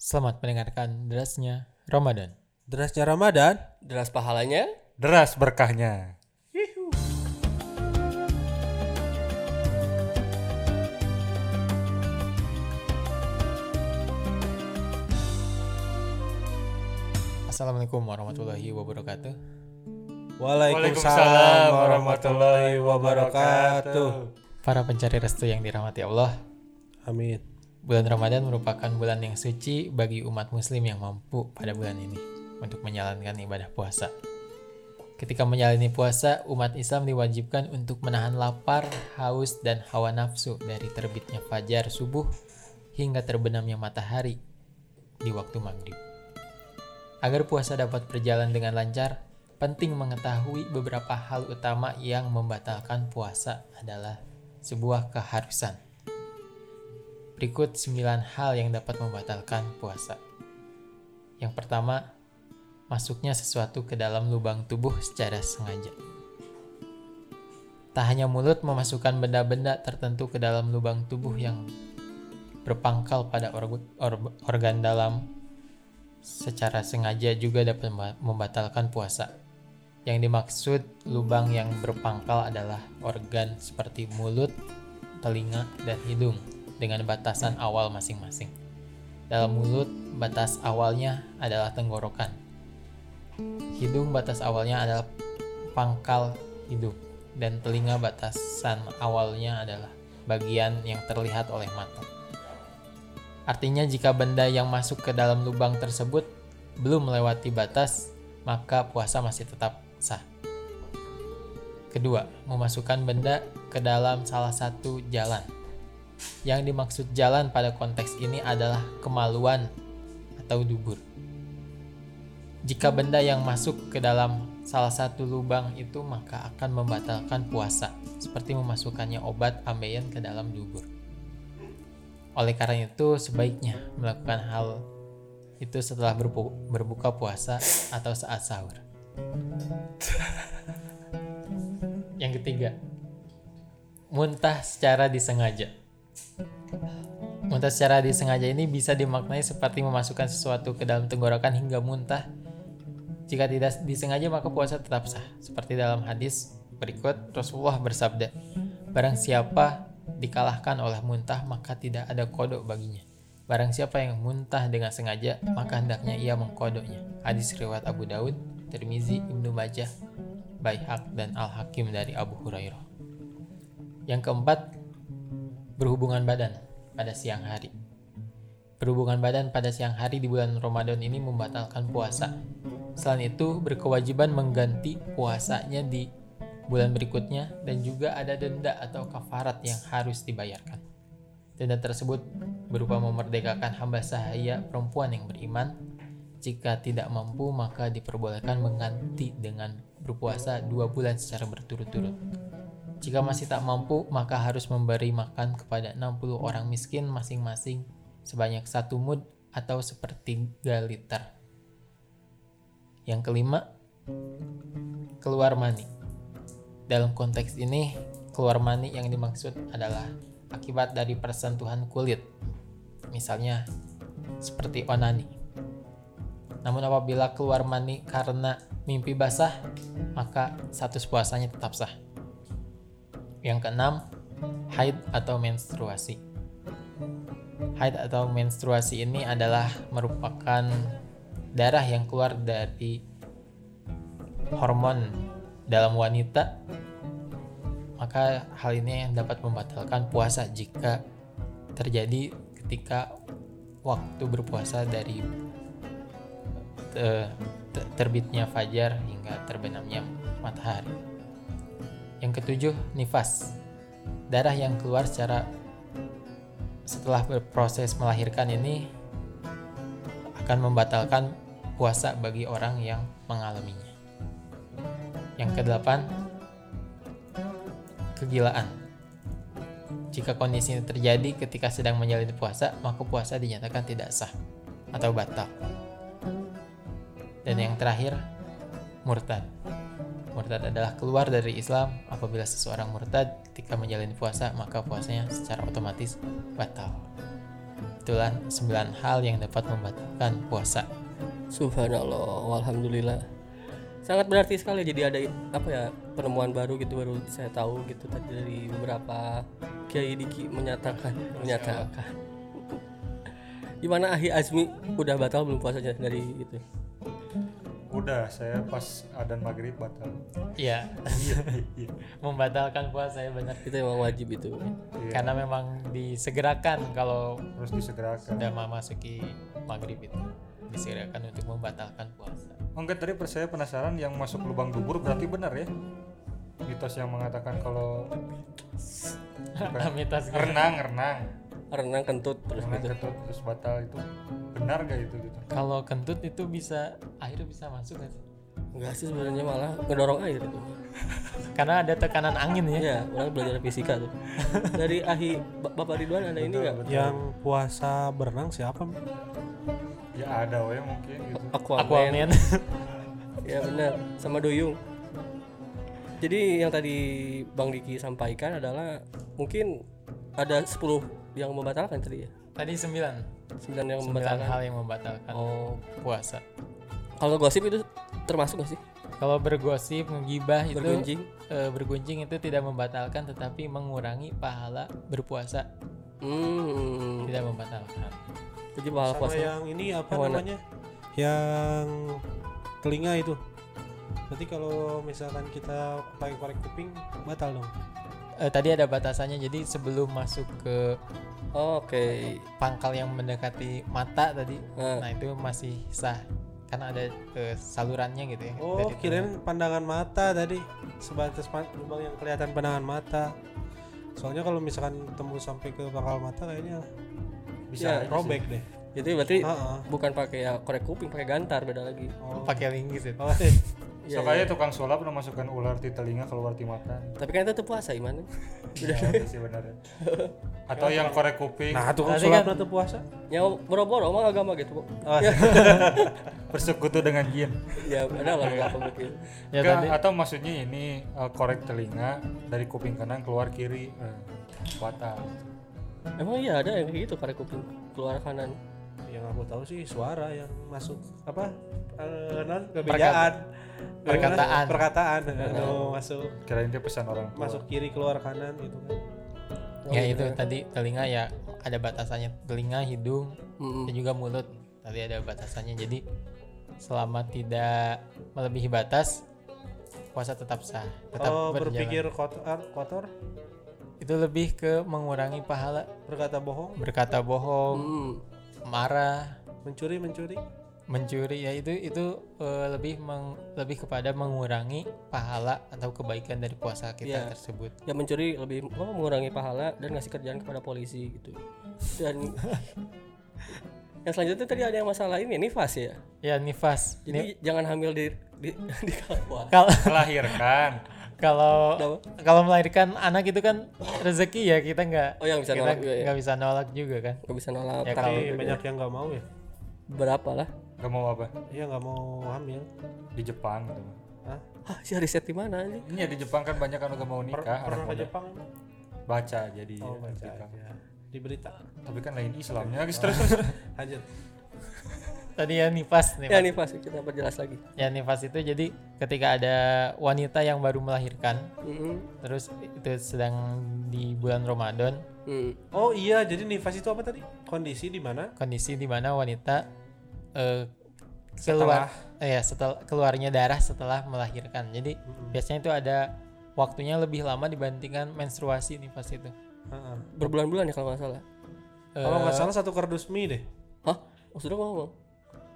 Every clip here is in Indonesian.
Selamat mendengarkan derasnya Ramadan. Derasnya Ramadan, Deras pahalanya, Deras berkahnya. Assalamualaikum warahmatullahi wabarakatuh. Waalaikumsalam warahmatullahi wabarakatuh. Para pencari restu yang dirahmati Allah, Amin. Bulan Ramadan merupakan bulan yang suci bagi umat muslim yang mampu pada bulan ini untuk menjalankan ibadah puasa. Ketika menjalani puasa, umat Islam diwajibkan untuk menahan lapar, haus, dan hawa nafsu dari terbitnya fajar subuh hingga terbenamnya matahari di waktu maghrib. Agar puasa dapat berjalan dengan lancar, penting mengetahui beberapa hal utama yang membatalkan puasa adalah sebuah keharusan. Berikut 9 hal yang dapat membatalkan puasa. Yang pertama, masuknya sesuatu ke dalam lubang tubuh secara sengaja. Tak hanya mulut memasukkan benda-benda tertentu ke dalam lubang tubuh yang berpangkal pada org- or- organ dalam secara sengaja juga dapat memba- membatalkan puasa. Yang dimaksud lubang yang berpangkal adalah organ seperti mulut, telinga, dan hidung dengan batasan awal masing-masing. Dalam mulut, batas awalnya adalah tenggorokan. Hidung batas awalnya adalah pangkal hidung dan telinga batasan awalnya adalah bagian yang terlihat oleh mata. Artinya jika benda yang masuk ke dalam lubang tersebut belum melewati batas, maka puasa masih tetap sah. Kedua, memasukkan benda ke dalam salah satu jalan. Yang dimaksud jalan pada konteks ini adalah kemaluan atau dubur. Jika benda yang masuk ke dalam salah satu lubang itu maka akan membatalkan puasa, seperti memasukkannya obat ambeien ke dalam dubur. Oleh karena itu, sebaiknya melakukan hal itu setelah berbu- berbuka puasa atau saat sahur. Yang ketiga, muntah secara disengaja. Muntah secara disengaja ini bisa dimaknai seperti memasukkan sesuatu ke dalam tenggorokan hingga muntah. Jika tidak disengaja maka puasa tetap sah. Seperti dalam hadis berikut Rasulullah bersabda, Barang siapa dikalahkan oleh muntah maka tidak ada kodok baginya. Barang siapa yang muntah dengan sengaja maka hendaknya ia mengkodoknya. Hadis riwayat Abu Daud, Tirmizi, Ibnu Majah, Baihaq dan Al-Hakim dari Abu Hurairah. Yang keempat, berhubungan badan pada siang hari. Berhubungan badan pada siang hari di bulan Ramadan ini membatalkan puasa. Selain itu, berkewajiban mengganti puasanya di bulan berikutnya dan juga ada denda atau kafarat yang harus dibayarkan. Denda tersebut berupa memerdekakan hamba sahaya perempuan yang beriman. Jika tidak mampu, maka diperbolehkan mengganti dengan berpuasa dua bulan secara berturut-turut. Jika masih tak mampu, maka harus memberi makan kepada 60 orang miskin masing-masing sebanyak satu mud atau sepertiga liter. Yang kelima, keluar mani. Dalam konteks ini, keluar mani yang dimaksud adalah akibat dari persentuhan kulit. Misalnya, seperti onani. Namun apabila keluar mani karena mimpi basah, maka status puasanya tetap sah. Yang keenam, haid atau menstruasi. Haid atau menstruasi ini adalah merupakan darah yang keluar dari hormon dalam wanita. Maka hal ini dapat membatalkan puasa jika terjadi ketika waktu berpuasa dari te- terbitnya fajar hingga terbenamnya matahari. Yang ketujuh, nifas. Darah yang keluar secara setelah berproses melahirkan ini akan membatalkan puasa bagi orang yang mengalaminya. Yang kedelapan, kegilaan. Jika kondisi ini terjadi ketika sedang menjalani puasa, maka puasa dinyatakan tidak sah atau batal. Dan yang terakhir, murtad. Murtad adalah keluar dari Islam. Apabila seseorang murtad ketika menjalani puasa, maka puasanya secara otomatis batal. Itulah 9 hal yang dapat membatalkan puasa. Subhanallah, alhamdulillah. Sangat berarti sekali jadi ada apa ya penemuan baru gitu baru saya tahu gitu tadi dari beberapa kiai diki menyatakan menyatakan. Gimana Ahi Azmi udah batal belum puasanya dari itu? Udah, saya pas adan maghrib batal. Iya, Iya, iya. membatalkan puasa ya benar. Itu emang wajib itu. Iya, Karena memang disegerakan kalau Terus disegerakan. sudah memasuki maghrib itu disegerakan untuk membatalkan puasa. Oh, enggak tadi saya penasaran yang masuk lubang dubur berarti benar ya? Mitos yang mengatakan kalau Mitos renang renang Renang kentut terus renang gitu. ketut terus batal itu benar gak itu gitu? Kalau kentut itu bisa air bisa masuk nggak sih? Enggak sih sebenarnya malah ngedorong air itu. Karena ada tekanan angin ya. Iya, orang belajar fisika tuh. Dari Ahi Ba- Bapak Ridwan ada ini enggak? Yang puasa berenang siapa? Ya ada we mungkin gitu. Aquaman. Aquaman. Ya benar, sama Doyung. Jadi yang tadi Bang Diki sampaikan adalah mungkin ada 10 yang membatalkan tadi ya. Tadi 9. 9 yang 9 membatalkan. hal yang membatalkan Oh, puasa. kalau gosip itu termasuk gak sih? Kalau bergosip, ngegibah itu Bergunjing. eh, bergunjing itu tidak membatalkan tetapi mengurangi pahala berpuasa, Hmm. tidak membatalkan. Jadi pahala Sama puasa. yang ini apa Yang mana? namanya? Yang telinga itu. Berarti kalau misalkan kita pakai korek kuping batal dong. Eh, tadi ada batasannya jadi sebelum masuk ke Oh, Oke. pangkal yang mendekati mata tadi, Nah. nah itu masih sah karena ada eh, salurannya gitu ya. Oh, kirain pandangan mata tadi sebatas lubang yang kelihatan pandangan mata. Soalnya kalau misalkan tembus sampai ke pangkal mata kayaknya Ya, Bisa sih. robek deh. Jadi berarti Heeh. bukan pakai ya korek kuping, pakai gantar beda lagi. Oh. pakai linggis itu. Oh, eh. Iya, So kayak tukang sulap udah masukkan ular di telinga keluar di mata. Tapi kan itu puasa iman. Udah sih benar. ya. Atau yang korek kuping Nah, tukang Berarti sulap kan- kan, puasa. Yang boro-boro emang agama gitu, Bu. Oh, bersekutu dengan jin. Ya, ada lah nggak apa mungkin. Ya Enggak, tadi atau maksudnya ini eh, korek telinga dari kuping kanan keluar kiri. Eh, batal. Emang iya ada yang kayak gitu korek kuping keluar kanan. Yang aku tahu sih suara yang masuk apa eh, non kebejaan Perkataan. perkataan Aduh, masuk Kirain dia pesan orang tua. masuk kiri keluar kanan gitu kan ya itu tadi telinga ya ada batasannya telinga, hidung, dan juga mulut. Tadi ada batasannya. Jadi selama tidak melebihi batas puasa tetap sah, tetap oh berjalan. berpikir kotor kotor Itu lebih ke mengurangi pahala berkata bohong berkata bohong, Hmm. Marah, mencuri mencuri mencuri ya itu itu eh, lebih meng- lebih kepada mengurangi pahala atau kebaikan dari puasa kita Iya. tersebut. Ya mencuri lebih apa, mengurangi pahala dan ngasih kerjaan kepada polisi gitu. Dan yang selanjutnya tadi ada yang masalah ini nifas ya. Ya nifas. Jadi jangan hamil di di, di kala puasa. Kalau melahirkan. kalau melahirkan anak itu kan rezeki ya kita nggak Oh, yang bisa kita nolak juga ya? nggak bisa nolak juga kan. Gak bisa nolak. Ya, praktek kalau- tapi juga. banyak yang nggak mau ya berapa lah? Gak mau apa? iya nggak mau hamil Di Jepang gitu. Hah? Hah, si riset di mana ini? Ini ya di Jepang kan banyak kan udah mau Per- nikah. pernah anak ke. Jepang Baca jadi. oh ya, baca di berita Tapi kan lain Islamnya. Terus terus. terus. lanjut Tadi ya nifas Ya nifas. nifas kita perjelas lagi. Ya nifas itu jadi ketika ada wanita yang baru melahirkan Mm-mm. terus itu sedang di bulan Ramadan Hmm. oh iya jadi nifas itu apa tadi kondisi di mana kondisi di mana wanita eh, keluar eh, ya setelah keluarnya darah setelah melahirkan. Jadi biasanya itu ada waktunya lebih lama dibandingkan menstruasi nifas itu. Heeh. Berbulan-bulan ya kalau nggak salah. kalau Eh, nggak salah satu kardus mie deh Hah? Maksudnya ngomong?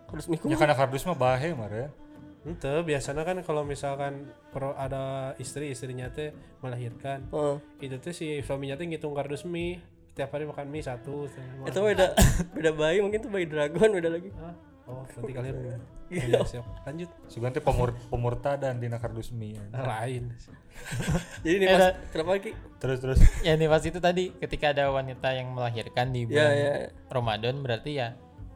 Harus mikir. Ya karena kardus mah bahe mare. Ente biasanya kan kalau misalkan pro ada istri istrinya teh melahirkan Oh. itu tuh si suaminya teh ngitung kardus mie setiap hari makan mie satu. Itu beda beda bayi mungkin tuh bayi dragon beda lagi. Hah? oh berarti kalian Iya. ya, siap lanjut teh pemur pemurtadan dina kardus mie. lain Jadi nifas kenapa lagi? Terus terus. ya nifas itu tadi ketika ada wanita yang melahirkan di Ya bulan ya. Ramadan berarti ya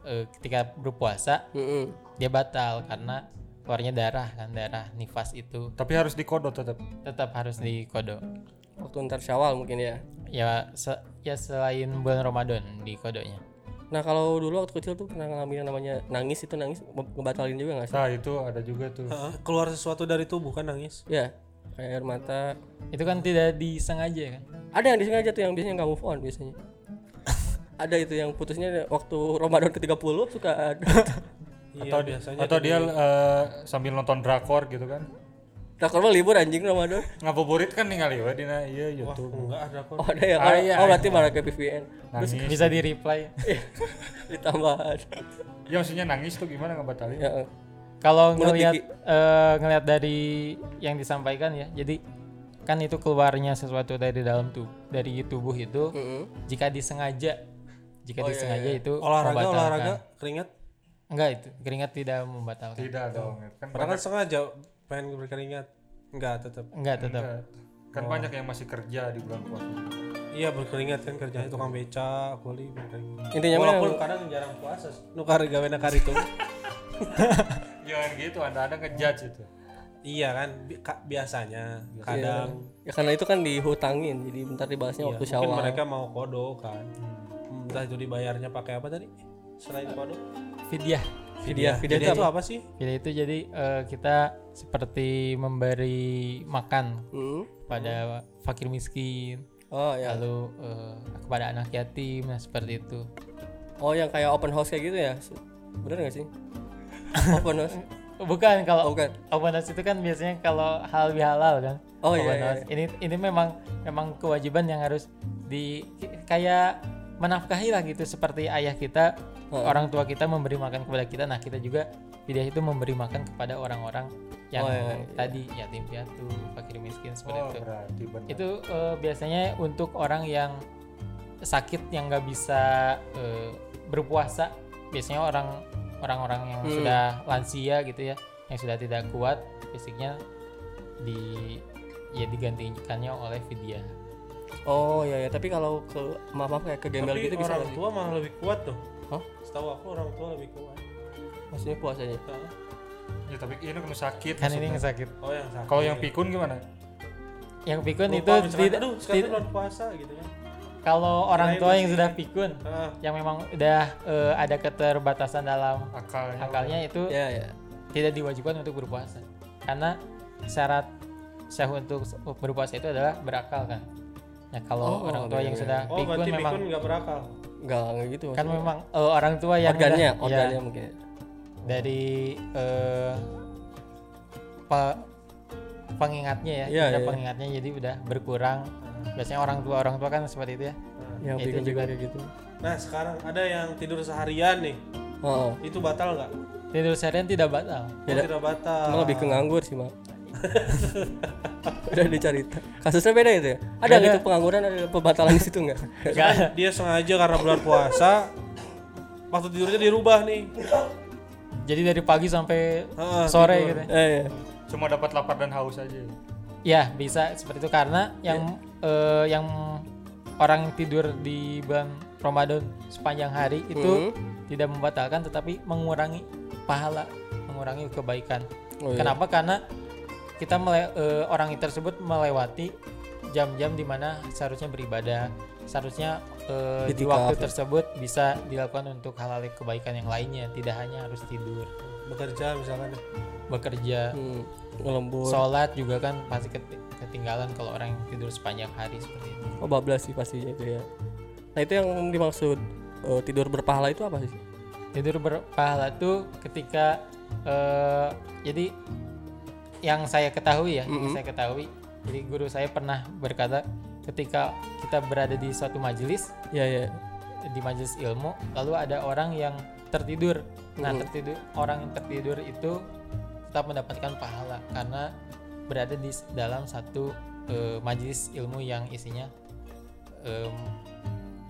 eh, ketika berpuasa Mm-mm. dia batal karena keluarnya darah kan darah nifas itu Tapi harus dikodok tetap. tetap harus dikodo. Waktu ntar syawal mungkin ya. Ya se- ya selain bulan Ramadan di kodonya. Nah kalau dulu waktu kecil tuh pernah ngalamin yang namanya nangis itu nangis nge- ngebatalin juga nggak sih? Nah itu ada juga tuh. Heeh, keluar sesuatu dari tubuh kan nangis Ya kayak air mata. Itu kan tidak disengaja kan? Ada yang disengaja tuh yang biasanya nggak move on biasanya. Ada itu yang putusnya waktu Ramadan ke 30 suka ada. iya Atau, biasanya atau dia eh, sambil nonton drakor gitu kan. Drakor mah libur anjing Ramadan. Ngabuburit kan ningali we dina iya YouTube. enggak ada kok Oh ada ya. Ah, Oh, iya, oh berarti malah ke PVN. Nangis. Bisa di reply. Ditambah. Ya maksudnya nangis tuh gimana ngebatalin? Ya. Kalau ngelihat eh, ngelihat dari yang disampaikan ya, jadi kan itu keluarnya sesuatu dari dalam tubuh dari tubuh itu Mm-mm. jika disengaja jika disengaja itu olahraga membatalkan. olahraga keringat? Enggak itu keringat tidak membatalkan. Tidak dong. Kan padahal banyak, kan sengaja pengen berkeringat. Enggak tetap enggak tetap enggak. kan banyak yang masih kerja di bulan puasa. iya berkeringat kan kerjanya tukang beca kuli berkeringat. Intinya walaupun yang- kadang jarang puasa nukar gawe nakar itu. Jangan gitu, anda-anda ngejudge itu. iya kan bi- biasanya kadang. Ya karena itu kan dihutangin jadi bentar dibalasnya Iya, waktu mungkin syawal. mereka mau kodo kan. Hmm, entah itu dibayarnya pakai apa tadi selain kodo fidyah Vidya, vidya jadi itu itu apa? apa sih fidyah itu jadi eh, kita seperti memberi makan Hmm. pada fakir miskin Oh ya. lalu eh, kepada anak yatim nah seperti itu Oh yang kayak open house kayak gitu ya? Bener gak sih? open house? bukan kalau Oh, bukan. open house itu kan biasanya kalau hal bihalal kan Oh, iya, Open iya, house. ini ini memang memang kewajiban yang harus di kayak menafkahi lah gitu seperti ayah kita orang tua kita memberi makan kepada kita nah kita juga fidyah itu memberi makan kepada orang-orang yang Oh, iya, iya. tadi yatim piatu fakir miskin seperti Oh itu berarti benar. itu eh, biasanya untuk orang yang sakit yang nggak bisa eh, berpuasa biasanya orang orang-orang yang Hmm. sudah lansia gitu ya yang sudah tidak kuat fisiknya di ya digantikannya oleh fidyah Oh iya ya, tapi kalau ke maaf maaf kayak ke gembel tapi gitu bisa orang tua malah lebih kuat tuh Hah? setahu aku orang tua lebih kuat Maksudnya puasanya? Hah? Ya tapi ini kan sakit. kan ini maksudnya. sakit oh yang sakit Kalau yang pikun gimana? yang pikun Lupa, itu tidak aduh sekarang tidak- bulan puasa gitu kan kalau orang tua yang sudah pikun Ah, yang memang udah eh, ada keterbatasan dalam Akalnya. akalnya itu Ya ya. tidak diwajibkan untuk berpuasa karena syarat sah untuk berpuasa itu adalah berakal kan nah kalau Oh, orang tua iya, yang iya. sudah oh pikun berarti memang pikun nggak berakal Enggak enggak gitu. kan maksudnya. memang eh, orang tua yang organnya, udah- ya, organnya mungkin. ya. dari eh, pe- pengingatnya ya, Iya, indera iya. pengingatnya jadi udah berkurang biasanya orang tua orang tua kan seperti itu ya Yang itu pikun juga juga. kayak gitu. nah sekarang ada yang tidur seharian nih Oh, itu batal nggak tidur seharian tidak batal oh, Tidak. tidak batal cuma lebih ke nganggur sih, Mak. Udah dicari kasusnya beda itu ya ada gitu pengangguran ada pembatalan di situ nggak Nggak. dia sengaja karena bulan puasa waktu tidurnya dirubah nih jadi dari pagi sampai Ah, sore tidur. gitu eh, iya. Cuma dapat lapar dan haus aja. Ya bisa seperti itu karena yang eh, yang orang yang tidur di bulan Ramadan sepanjang hari itu tidak membatalkan tetapi mengurangi pahala, mengurangi kebaikan. Oh, iya. Kenapa? Karena kita mele- eh, orang tersebut melewati jam-jam di mana seharusnya beribadah, seharusnya eh, di waktu ya. tersebut bisa dilakukan untuk hal-hal kebaikan yang lainnya, tidak hanya harus tidur, bekerja misalkan. Bekerja, Hmm, ngelembur. Sholat juga kan pasti keti- ketinggalan kalau orang yang tidur sepanjang hari seperti itu. oh bablas sih pastinya itu ya. Nah itu yang dimaksud eh, tidur berpahala itu apa sih? Tidur berpahala tuh ketika eh, jadi yang saya ketahui ya, yang Mm-mm. saya ketahui. Jadi guru saya pernah berkata ketika kita berada di suatu majelis ya ya di majelis ilmu lalu ada orang yang tertidur. Nah, Mhm. tertidur orang yang tertidur itu tetap mendapatkan pahala karena berada di dalam satu eh, majelis ilmu yang isinya em,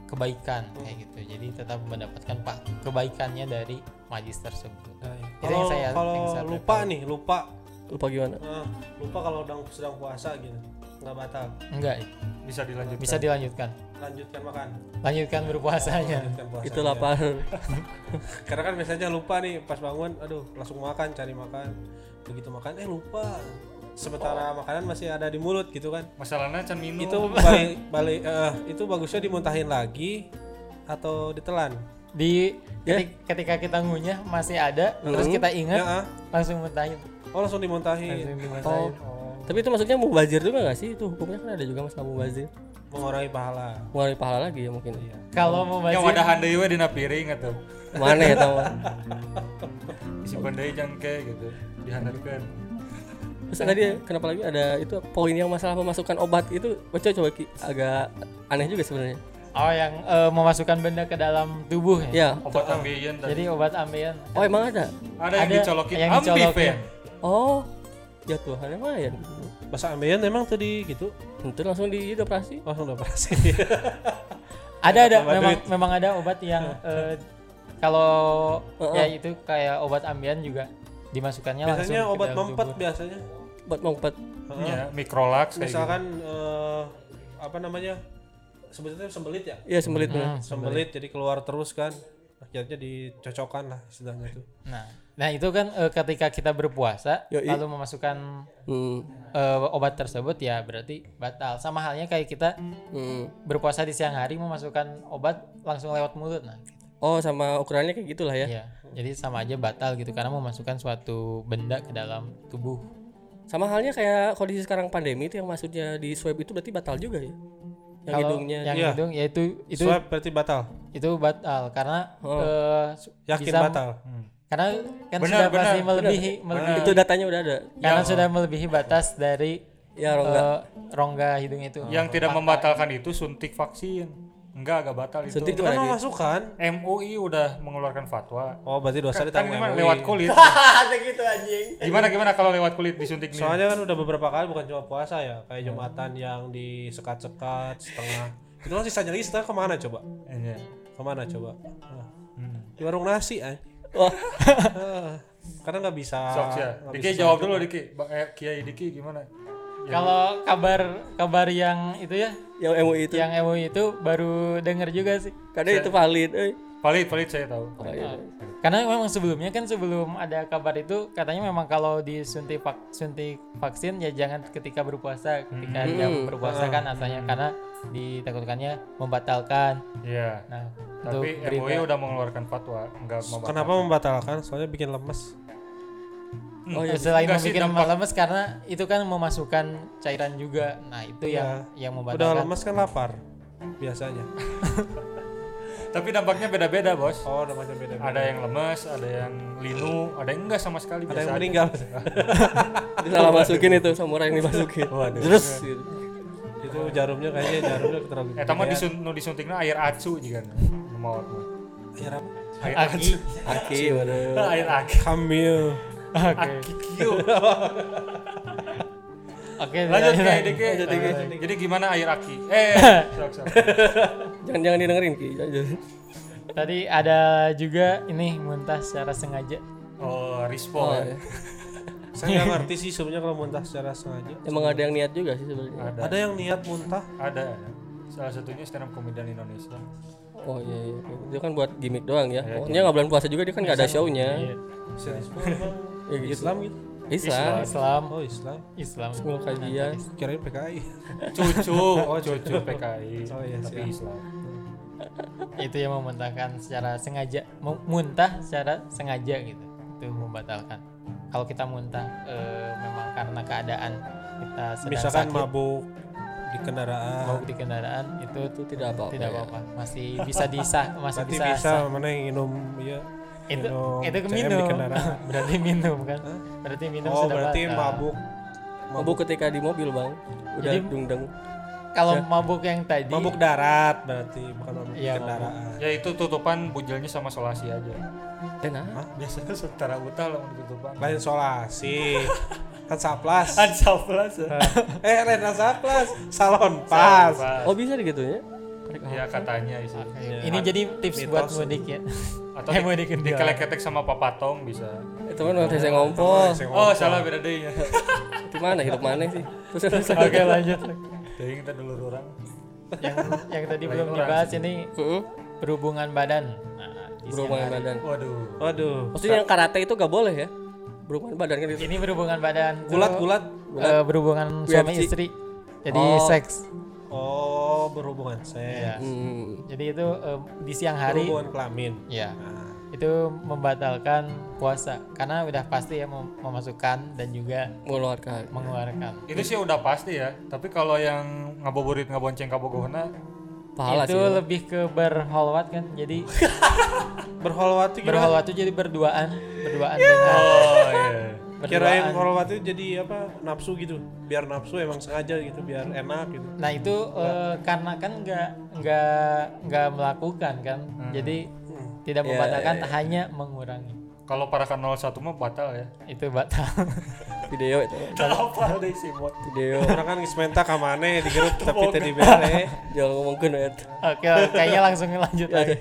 kebaikan kayak gitu. Jadi tetap mendapatkan pa- kebaikannya dari majelis tersebut. Yang kalau saya- kalau yang saya lupa tahu. nih lupa lupa gimana? Ah, lupa kalau sedang sedang puasa gitu. Nggak batal. Enggak, Bisa dilanjutkan. bisa dilanjutkan. lanjutkan makan. Lanjutkan berpuasanya. lanjutkan puasa itu lapar. Karena kan biasanya lupa nih pas bangun aduh langsung makan cari makan. Begitu makan eh lupa. Sementara makanan masih ada di mulut gitu kan. Masalahnya can minum. itu balik balik eh, itu bagusnya dimuntahin lagi atau ditelan? Di ketik- ketika kita ngunyah masih ada terus kita ingat Ya, ah. langsung muntahin Oh langsung dimuntahin. langsung dimuntahin Tapi itu maksudnya mubazir juga gak sih? Itu hukumnya kan ada juga masalah mubazir. Mengurangi pahala. Mengurangi pahala lagi ya mungkin. Iya. kalau mau yang bazir wadahan deui we dina piring atuh Mana ya tahu? disimpan deui jangke gitu dihandarkeun Terus tadi kenapa lagi ada itu poin yang masalah memasukkan obat itu baca coba Ki. agak aneh juga sebenarnya. oh yang eh, memasukkan benda ke dalam tubuh ya Ya. obat ambeien jadi obat ambeien Oh emang ada? ada yang ada dicolokin yang dicolokin. ambifen Oh. Ya Tuhan emang ya. Bahasa ambeien emang tadi gitu. Tentu langsung di operasi. Langsung pasti. ada ada memang duit. memang ada obat yang eh, kalau Heeh. ya itu kayak obat ambien juga dimasukkannya langsung biasanya ke obat mempet tubuh. biasanya. Buat mengpet. ya mikrolax kayak gitu. Misalkan eh, apa namanya? Sebetulnya sembelit ya. Iya sembelit. Hmm, Sembelit jadi keluar terus kan. Akhirnya dicocokkan lah istilahnya itu. nah nah itu kan eh, ketika kita berpuasa Yoi. lalu memasukkan Hmm. eh, obat tersebut ya berarti batal sama halnya kayak kita Hmm. berpuasa di siang hari memasukkan obat langsung lewat mulut nah gitu. Oh sama ukurannya kayak gitulah ya. Iya, jadi sama aja batal gitu karena memasukkan suatu benda ke dalam tubuh Sama halnya kayak kondisi sekarang pandemi itu yang maksudnya di swab itu berarti batal juga ya. Yang Kalau hidungnya. yang Iya. hidung ya itu itu Swab berarti batal. itu batal karena Oh. eh, su- Yakin bisa- batal. Karena kan Benar, sudah benar, pasti melebihi melebihi itu datanya udah ada. karena sudah melebihi batas dari Ya rongga. eh, rongga hidung itu yang tidak membatalkan itu suntik vaksin enggak agak batal itu Suntik Itu kan lagi. memasukkan. MUI udah mengeluarkan fatwa Oh, berarti dosa kan ditanggung gimana MUI. lewat kulit gitu anjing. gimana gimana kalau lewat kulit disuntik nih Soalnya kan udah beberapa kali bukan cuma puasa ya, kayak Jumatan yang disekat-sekat setengah. Itu kan sisanya lagi setengah ke mana coba? Iya. Ke mana coba? Nah, Hmm. di warung nasi eh. Wah. Karena nggak bisa. Sok ya. Diki jawab dulu. Diki. Eh, Kiai Diki gimana? kalau kabar kabar yang itu ya Yang MUI itu. yang MUI itu baru denger juga sih Kadang itu valid. Eh. Valid, valid saya tahu. Oh, iya. karena memang sebelumnya kan sebelum ada kabar itu katanya memang kalau disuntik vak- suntik vaksin ya jangan ketika berpuasa ketika Hmm. jam berpuasa kan asalnya karena ditakutkannya membatalkan Iya. nah untuk Tapi MUI udah mengeluarkan fatwa enggak membatalkan. Kenapa membatalkan? Soalnya bikin lemes. Oh iya. selain Enggak sih, membuat dampak- lemes karena itu kan memasukkan cairan juga nah itu yang yang Udah membatalkan lemes kan lapar biasanya. Tapi dampaknya beda-beda, Bos. Oh, udah macam beda. Ada yang lemes, ada yang linu, ada yang enggak sama sekali Ada biasa yang meninggal. Salah masukin itu samurai yang dimasukin. Waduh. Terus gitu. itu jarumnya kayaknya jarumnya terlalu. Eh, tamu gede. disun nu disuntikna air atsu juga. Mau Air apa? air Aki. Aki waduh. air aki. Kamil. oke Aki kio. oke Lanjut lanjut. Kiai Diki. Jadi gimana air aki? Eh, sok sok. Jangan jangan didengerin Ki. Tadi ada juga ini muntah secara sengaja Oh, rispo. Oh, ya. Saya nggak ngerti sih sebenarnya kalau muntah secara sengaja. Emang ada yang niat juga sih sebenarnya. Ada. Ada yang niat muntah. Ada, ada. Salah satunya stand up comedian Indonesia. Oh iya, iya. Dia kan buat gimmick doang ya. Pokoknya nggak bulan puasa juga dia kan nggak ada show-nya. Iya. Ya gitu. Islam gitu. Islam. Islam Oh Islam. Islam Semua kajian. Kirain PKI. Cucu, oh cucu PKI. Oh, iya, tapi siap. Islam. itu yang memuntahkan secara sengaja Mu- muntah secara sengaja gitu itu membatalkan kalau kita muntah eh, memang karena keadaan kita sedang Misalkan sakit mabuk di kendaraan. mabuk di kendaraan itu Itu tidak apa-apa. tidak ya. apa-apa masih bisa disah masih Berarti bisa, bisa, sah. mana yang minum ya. itu minum itu minum di kendaraan. berarti minum kan berarti minum Oh sudah berarti batal. mabuk. Mabuk ketika di mobil bang. Udah Jadi- dungdeng. kalau mabuk yang tadi Mabuk darat berarti bukan mabuk di Iya, kendaraan. Ya itu tutupan bujilnya sama solasi aja. Nah. Biasanya setara utah lah tutupan. Lain solasi. kan saplas. Ansaplas. eh lain saplas. Salon pas. Oh bisa gitu ya? Ya katanya isi. ini jadi tips buat mudik ya Atau Eh, di, mau dikenal. dikeleketek sama papatong bisa. Itu kan waktu saya ngompol. Oh salah beda deh ya. Di mana hidup mana sih? Oke lanjut Ding kita dulu orang. yang yang tadi belum dibahas sih. ini Heeh. berhubungan badan nah, di Berhubungan badan. Waduh. Waduh. Maksudnya yang karate itu gak boleh ya? Berhubungan badan kan itu. ini berhubungan badan tuh, Gulat gulat. eh, berhubungan suami UFC. istri jadi Oh. seks Oh berhubungan seks. Ya. Hmm. Jadi itu eh, di siang hari Berhubungan kelamin. ya Nah, itu membatalkan puasa karena udah pasti ya mem- memasukkan dan juga mengeluarkan mengeluarkan. Itu sih udah pasti ya. Tapi kalau yang ngabuburit ngabonceng kabogohna pahala itu sih lebih ke berholwat kan. Jadi berholwat itu berholwat itu jadi berduaan, berduaan dengan Oh iya. kirain berduaan. holwat itu jadi apa nafsu gitu. Biar nafsu emang sengaja gitu, biar enak gitu. Nah itu eh, karena kan nggak nggak nggak melakukan kan, jadi tidak Ya, membatalkan ya, ya. hanya mengurangi. Kalau para kan 01 mah batal ya. Itu batal. video itu Apa deh sih video Orang kan geus menta ka maneh di grup tapi teh dibere. jangan ngomongin ya Oke, kayaknya langsung lanjut lagi.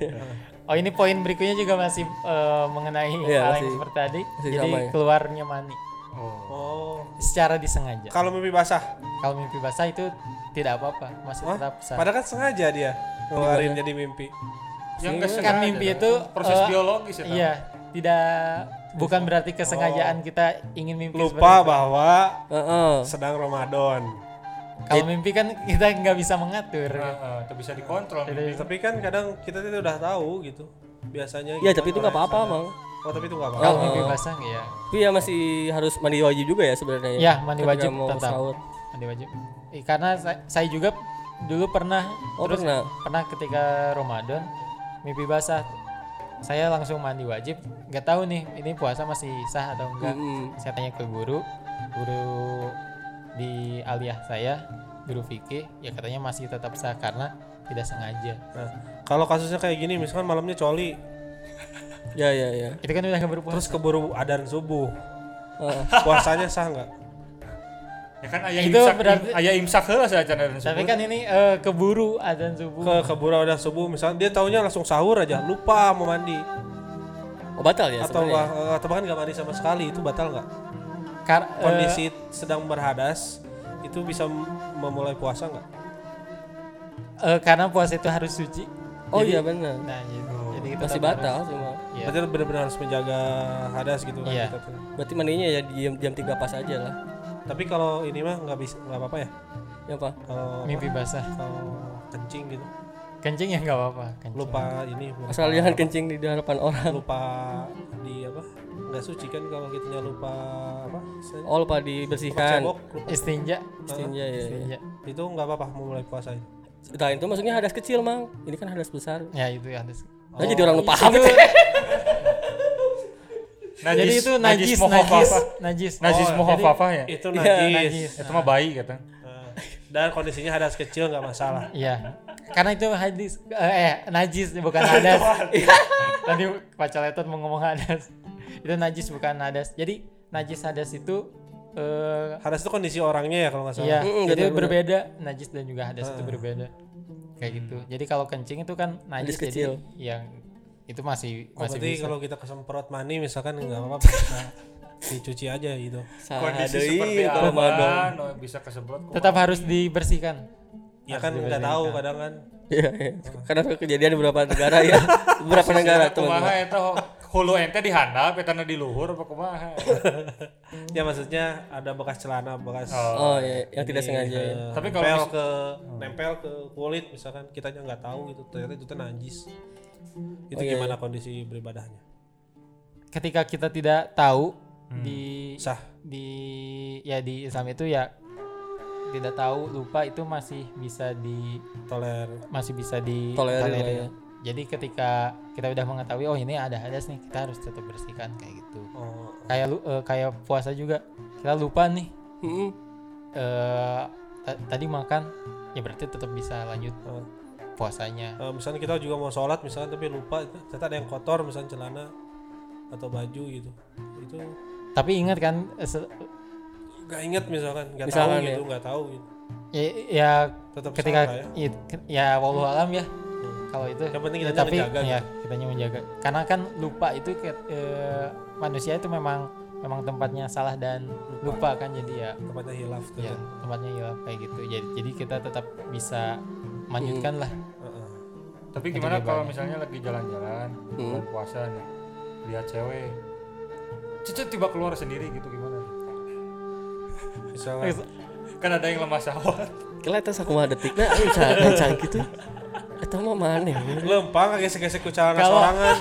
Oh ini poin berikutnya juga masih eh, mengenai Iya, hal yang seperti tadi. masih Jadi ya. keluarnya mani Oh. Oh. secara disengaja. Kalau mimpi basah, Kalau mimpi basah itu tidak apa-apa, masih Hah? tetap sah. padahal kan sengaja dia ngeluarin jadi mimpi. Yang Kan mimpi itu proses eh, biologis ya. Iya, tidak bukan berarti kesengajaan kita ingin mimpi Lupa itu. bahwa Heeh. sedang Ramadan. Kalau mimpi kan kita nggak bisa mengatur. Heeh, itu bisa dikontrol. mimpi. Tapi kan kadang kita tuh udah tahu gitu. Biasanya ya tapi itu nggak apa-apa mang Oh, tapi itu nggak apa-apa. Kalau mimpi basah ya. tapi ya masih harus mandi wajib juga ya sebenarnya Ya, mandi Ketika wajib mau tetap. sahur. Mandi wajib. Eh, karena saya, saya juga dulu pernah oh terus pernah pernah ketika Ramadan mimpi basah saya langsung mandi wajib. Nggak tahu nih ini puasa masih sah atau enggak. Mm-mm. saya tanya ke guru. Guru di aliyah saya guru fikih ya katanya masih tetap sah karena tidak sengaja. Nah, kalau kasusnya kayak gini, misalkan malamnya coli, ya ya ya. Itu kan udah nggak berpuasa terus keburu adan subuh, puasanya sah nggak? Ya kan ayah Itu imsak, berarti- ayah imsak heula saja dan tapi kan ini eh, keburu adzan subuh Ke keburu subuh, misalnya dia taunya langsung sahur aja, lupa mau mandi, oh batal ya atau eh, atau bahkan nggak mandi sama sekali, itu batal nggak? Kar- Kondisi sedang berhadas itu bisa memulai puasa nggak? eh, karena puasa itu harus suci oh Jadi- iya benar nah gitu. jadi kita masih batal harus- sih Mang. Iya. Berarti benar-benar harus menjaga hadas gitu kan? Iya. kita tuh. berarti mandinya ya di jam jam tiga pas aja lah Tapi kalau ini mah nggak bisa, nggak apa-apa ya? ya apa? Kalau mimpi basah. Kalau kencing gitu, kencing ya nggak apa-apa lupa ini, lupa, asal jangan kencing di hadapan orang. Lupa di apa? Nggak suci kan kalau kitanya lupa apa? oh lupa Lupa dibersihkan cebok, lupa. istinja. Istinja ya, ya. istinja. Itu nggak apa-apa memulai puasa itu. Nah itu maksudnya hadas kecil mang. Ini kan hadas besar. Ya itu ya harus Nah, jadi orang lupa paham itu, Najis, jadi itu najis najis najis Najis Oh, mohofafah ya. Itu Iya, najis. najis. Itu mah bayi kata. Nah, dan kondisinya hadas kecil nggak masalah. iya karena itu hadis eh, eh najis bukan hadas tadi Pak Coletot mau ngomong hadas itu najis bukan hadas jadi najis hadas itu eh Hadas itu kondisi orangnya ya kalau nggak salah. Iya, jadi berbeda najis dan juga hadas itu berbeda. Kayak gitu. Jadi kalau kencing itu kan najis kecil. jadi yang itu masih Oh, masih berarti bisa. kalau kita kesemprot mani misalkan nggak apa-apa bisa dicuci aja gitu. Kondisi seperti kalau apa? Ramadan. Oh, bisa kesemprot. Tetap harus dibersihkan. Ya kan nggak tahu kadang kan. Iya, iya. Karena kejadian di beberapa negara ya, beberapa negara tuh. hulu ente dihandap eta nu di luhur apa kumaha? Ya maksudnya ada bekas celana, bekas Oh iya, yang tidak sengaja ya. Tapi kalau nempel mis- ke nempel ke kulit misalkan kitanya nggak tahu gitu ternyata itu tuh najis. Itu Oh, iya, gimana kondisi beribadahnya? Ketika kita tidak tahu Hmm. di Sah. di ya di Islam itu ya tidak tahu lupa itu masih bisa di Toler. masih bisa di tolerir. ya. Jadi ketika kita udah mengetahui oh ini ada hadas nih kita harus tetap bersihkan kayak gitu. Oh, Kayak lu- eh, kayak puasa juga kita lupa nih Mm-mm. eh ta- tadi makan ya berarti tetap bisa lanjut Oh. Puasanya eh, misalnya kita juga mau sholat misalkan tapi lupa ternyata ada yang kotor misalnya celana atau baju gitu. Itu tapi ingat kan eh, nggak inget misalkan nggak tahu gitu nggak tahu gitu. ya, ya Tetap ketika salah ya. ya, ya wallahu alam ya kalau itu Yang penting Ya, kitanya tapi menjaga ya kitanya menjaga karena kan lupa itu ke- eh, manusia itu memang memang tempatnya salah dan lupa, kan jadi ya tempatnya hilaf tuh. ya tempatnya hilaf kayak gitu jadi jadi kita tetap bisa melanjutkan lah Heeh. Tapi Itu gimana kalau banyak. misalnya lagi jalan-jalan Hmm. bulan puasa nih lihat cewek Cici tiba keluar sendiri gitu gimana? Misalnya kan ada yang lemah syahwat kelihatan sakumaha detikna aing can can gitu eta mah maneh lempang gesek-gesek ku celana Kalau- sorangan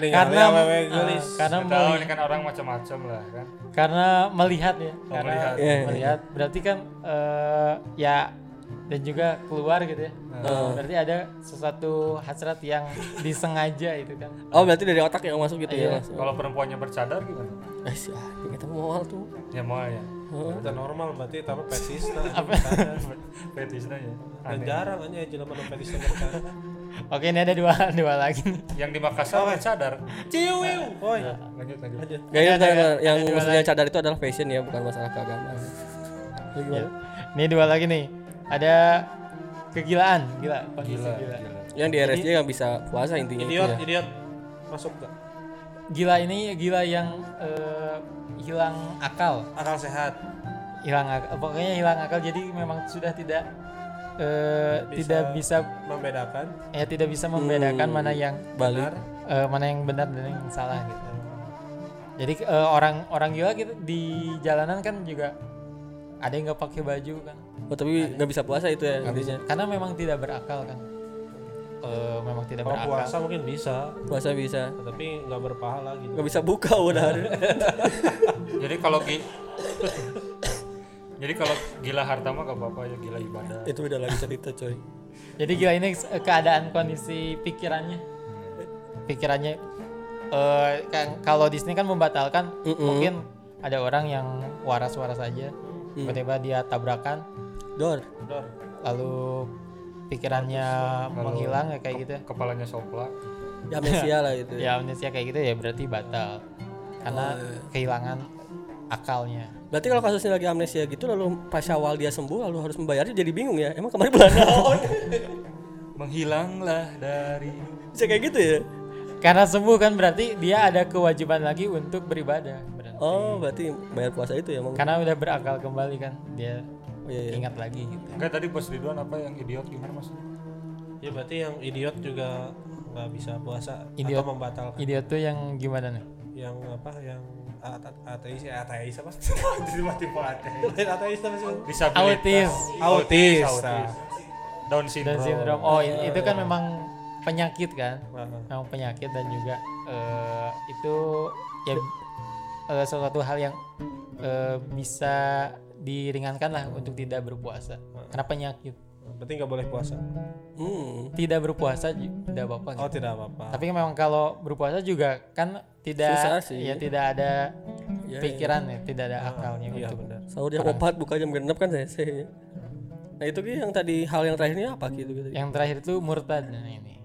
karena awewe geulis karena Nggak tahu meli- ini kan orang macam-macam lah kan karena melihat ya karena melihat. Iya, iya. melihat berarti kan eh, ya dan juga keluar gitu ya. Berarti ada sesuatu hasrat yang disengaja itu kan? Oh berarti dari otak yang masuk gitu Iya. ya langsung kalau perempuannya bercadar gimana? Eh sih kita mau tuh. Ya mau ya. Udah normal berarti tapi fetis Apa? fetisnya ya. Dan jarang aja jelema nu fetis bercadar. Oke ini ada dua dua lagi. Nih yang di Makassar bercadar. Ciwiu woi lanjut lanjut. Lanjut. Gak Ada- benar, ada- yang maksudnya cadar itu adalah fashion ya bukan masalah keagamaan. Ya. ini dua lagi nih ada kegilaan gila kondisi gila, gila. gila. yang di RSJ nggak bisa puasa intinya. Itu idiot ya idiot. Masuk gak gila ini gila yang eh, hilang akal. Akal sehat. Hilang akal pokoknya hilang akal jadi memang sudah tidak eh, Bisa. tidak bisa membedakan. Ya tidak bisa membedakan mana yang balik. eh, mana yang benar dan yang salah gitu. Jadi eh, orang orang gila gitu di jalanan kan juga ada yang nggak pakai baju kan oh tapi nggak bisa puasa itu ya intinya? Karena memang tidak berakal kan? Eh, memang tidak kalau berakal. puasa mungkin bisa. Puasa bisa. Tapi nggak berpahala gitu. Nggak bisa buka udah jadi kalau gi- jadi kalau gila harta mah gak apa-apa ya gila ibadah. Itu beda lagi cerita coy. Jadi gila ini eh, keadaan kondisi pikirannya. Pikirannya eh kan kalau di sini kan membatalkan. Mm-mm. mungkin ada orang yang waras-waras aja. Tiba-tiba dia tabrakan dor. Dor. lalu pikirannya menghilang ya kayak gitu? ya. kepalanya soplak ya amnesia lah itu ya amnesia kayak gitu ya berarti batal. Karena kehilangan akalnya. Berarti kalau kasusnya lagi amnesia gitu lalu pas awal dia sembuh lalu harus membayarnya jadi bingung ya. Emang kemarin bulan naon menghilanglah dari bisa kayak gitu ya? Karena sembuh kan berarti dia ada kewajiban lagi untuk beribadah berarti. oh berarti bayar puasa itu ya emang karena udah berakal kembali kan dia Oh, iya, iya. ingat lagi gitu. Enggak tadi bos Ridwan apa yang idiot gimana mas? Ya berarti yang idiot juga nggak bisa puasa Idiot. atau membatalkan. idiot tuh yang gimana nih? Yang apa yang ate- ateis ya ateis apa? Tiba-tiba ateis. Lain ateis apa sih disabilitas. Autis. Autis. autis. Down syndrome, dan sindrom oh i- itu kan memang penyakit kan? Nah, memang penyakit dan juga eh, itu ya eh, sesuatu hal yang eh, bisa diringankan lah untuk tidak berpuasa. Karena penyakit berarti nggak boleh puasa? Hmm. tidak berpuasa tidak apa-apa gitu. oh tidak apa-apa. Tapi memang kalau berpuasa juga kan tidak Susah sih. ya tidak ada Ya, pikiran ya tidak ada akalnya iya untuk benar. Sahur jam 4 buka jam genep kan saya nah itu yang tadi hal yang terakhirnya apa gitu gitu? Yang terakhir itu murtad nah ini.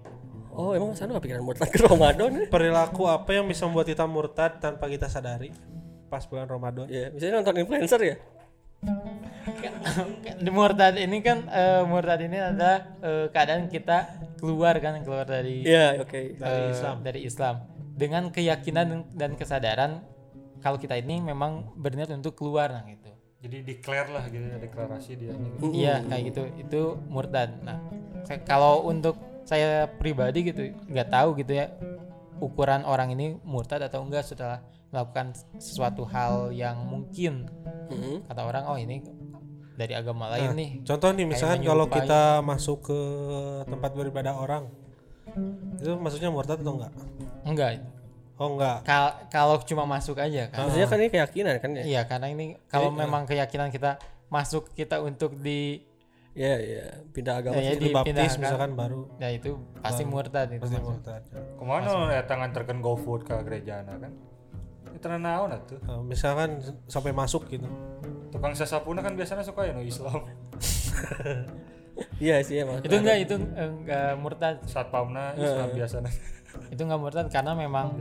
Oh emang sana nggak pikiran murtad ke Ramadan ya? Perilaku apa yang bisa membuat kita murtad tanpa kita sadari pas bulan Ramadan? Ya misalnya nonton influencer ya Di murtad ini kan eh, murtad ini adalah eh, keadaan kita keluar kan keluar dari iya oke. eh, dari Islam. dengan keyakinan dan kesadaran kalau kita ini memang berniat untuk keluar nah gitu. Jadi declare lah gitu ya deklarasi dia. Gitu. iya kayak gitu. Itu murtad. Nah kalau untuk saya pribadi gitu nggak tahu gitu ya ukuran orang ini murtad atau enggak setelah melakukan sesuatu hal yang mungkin. Mm-mm. kata orang oh ini dari agama lain nih. contoh nih misalkan kalau kita masuk ke tempat beribadah orang itu maksudnya murtad atau enggak? Enggak. Oh enggak. Kal- kalau cuma masuk aja kan. Maksudnya kan ini keyakinan kan ya? Iya karena ini kalau memang keyakinan kita masuk kita untuk di iya iya. Pindah agama ya, dibaptis dipindahkan, misalkan baru. Ya itu pasti murtad itu pasti murtad. Ke mana ya tangan terken GoFood ke gereja kan itu naon atuh Nah, misalkan sampai masuk gitu. Tukang sasapuna kan biasanya suka ya no Islam. Iya sih emang. Itu enggak itu eh, enggak murtad. Saat paumna Islam biasanya. Itu nggak murtad karena memang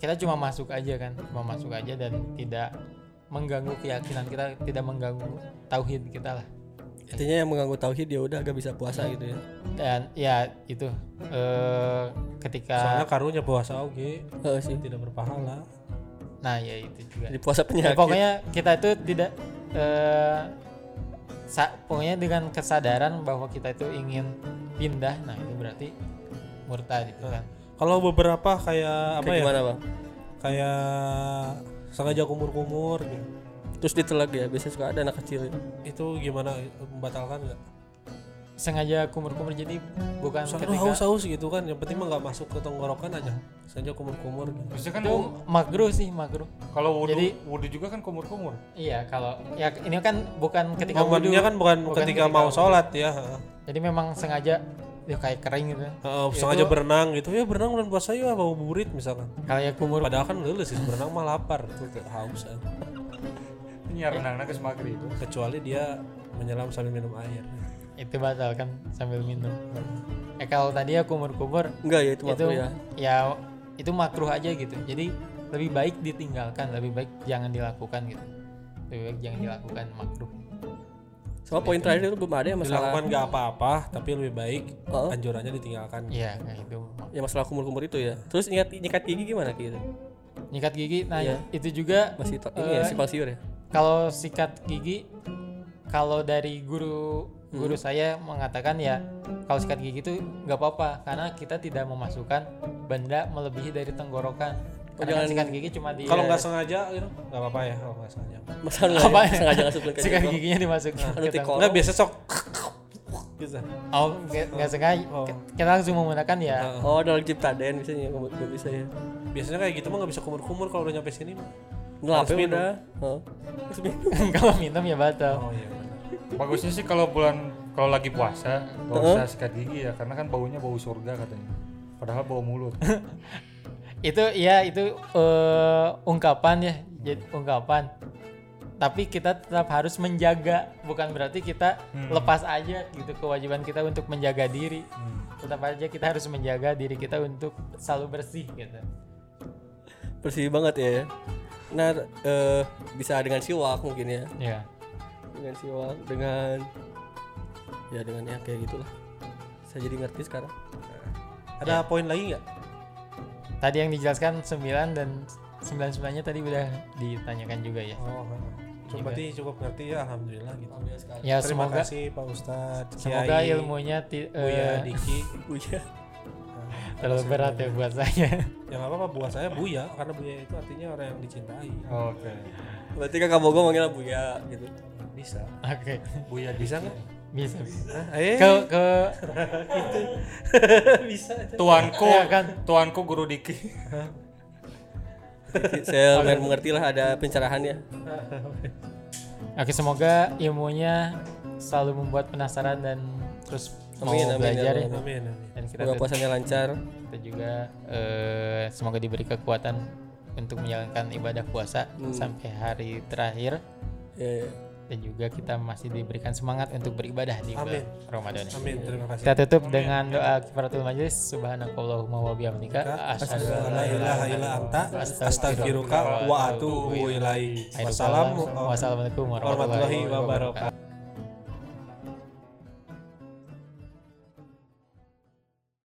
kita cuma masuk aja kan cuma masuk aja dan tidak mengganggu keyakinan kita tidak mengganggu tauhid kita lah intinya yang mengganggu tauhid ya udah agak bisa puasa gitu ya. Dan ya itu eh ketika soalnya karunya puasa oke. Heeh sih. Tidak berpahala. Nah ya itu juga. Jadi puasa Ya, penyakit pokoknya kita itu tidak eh sa- pokoknya dengan kesadaran bahwa kita itu ingin pindah nah itu berarti murtad itu kan. Kalau beberapa kayak apa Kayak ya? gimana bang? Kayak sengaja kumur-kumur gitu terus ditelak ya biasanya suka ada anak kecil Itu gimana membatalkan nggak? sengaja kumur-kumur jadi bukan Soalnya ketika haus haus gitu kan, yang penting mah nggak masuk ke tenggorokan aja. Sengaja kumur-kumur gitu. Biasanya kan itu makruh sih makruh kalau wudhu Jadi- wudhu juga kan kumur-kumur. iya kalau ya ini kan bukan ketika wudhu Momennya kan bukan, Bukan ketika, ketika mau wudhu. sholat ya. heeh. jadi memang sengaja ya kayak kering gitu Heeh, sengaja berenang gitu. Ya berenang bulan puasa ya bawa burit misalkan. kalau ya kumur Padahal kan lulus sih berenang mah lapar tuh haus kan. Ya renang ke semagri itu. Kecuali dia menyelam sambil minum air. itu batal kan sambil minum. Eh kalau tadi ya kumur-kumur enggak ya itu itu makruh ya. ya itu makruh aja gitu. Jadi lebih baik ditinggalkan lebih baik jangan dilakukan gitu. Lebih baik jangan dilakukan makruh. Sama poin terakhir itu belum ada ya masalah. Dilakukan nggak apa-apa, tapi lebih baik Oh. anjurannya ditinggalkan. iya kayak itu ya masalah kumur-kumur itu ya. Terus ingat nyikat gigi gimana gitu nyikat gigi nah Iya. itu juga masih to- ini ya Eh, simpang siur ya kalau sikat gigi kalau dari guru Hmm. guru saya mengatakan ya kalau sikat gigi itu nggak apa-apa karena kita tidak memasukkan benda melebihi dari tenggorokan karena kan jangan- sikat gigi cuma di Kalau nggak sengaja gitu, nggak apa-apa ya kalau nggak sengaja. masalah nggak Apa ya? ya? sengaja ke sikat jengkol. giginya dimasukin tikol. Nggak biasa sok gitu. oh nggak sengaja Oh. kita langsung menggunakan ya oh ada lagi ciptaden biasanya nggak bisa ya Biasanya kayak gitu mah nggak bisa kumur-kumur kalau udah nyampe sini mah. ngelap ya minum. udah oh. Terus minum. kalau minum ya batal Oh iya benar. Bagusnya sih kalau bulan kalau lagi puasa nggak usah sikat gigi ya karena kan baunya bau surga katanya. Padahal bau mulut. itu ya itu eh, ungkapan ya jadi ungkapan tapi kita tetap harus menjaga bukan berarti kita lepas aja gitu kewajiban kita untuk menjaga diri tetap aja kita harus menjaga diri kita untuk selalu bersih gitu bersih banget ya. Nah eh, bisa dengan siwak mungkin ya. Ya dengan siwak dengan ya dengan ya kayak gitulah. Saya jadi ngerti sekarang. Ada poin lagi nggak? tadi yang dijelaskan 9 dan 99 nya tadi udah ditanyakan juga ya. Oh, Cuma berarti cukup ngerti ya, alhamdulillah gitu. ya Terima semoga kasih Pak Ustadz. semoga Kiai, ilmunya ti- Buya eh, Diki. Buya terlalu berat ya buat saya Ya nggak apa-apa buat saya Buya karena Buya itu artinya orang yang dicintai. Oke. berarti kakak bogo manggil Buya gitu Bisa. oke Buya Bisa nggak? bisa bisa? Eh, ke ke bisa. Tuanku Ya kan. tuanku guru Diki. saya lumayan mengerti lah ada pencerahan ya Oke, semoga ilmunya selalu membuat penasaran dan terus mau Amin, amin, belajar ya ya. Amin. amin. Dan kita, semoga puasanya lancar kita juga eh, semoga diberi kekuatan untuk menjalankan ibadah puasa Hmm. sampai hari terakhir ya, ya. dan juga kita masih diberikan semangat untuk beribadah di bulan Amin. Ramadan. Amin. Terima kasih. Kita tutup dengan doa kifaratul majlis subhanakallahumma wa bihamdika asyhadu an La ilaha illa anta astaghfiruka wa atubu ilaik. Wassalamu Wassalamualaikum warahmatullahi wabarakatuh.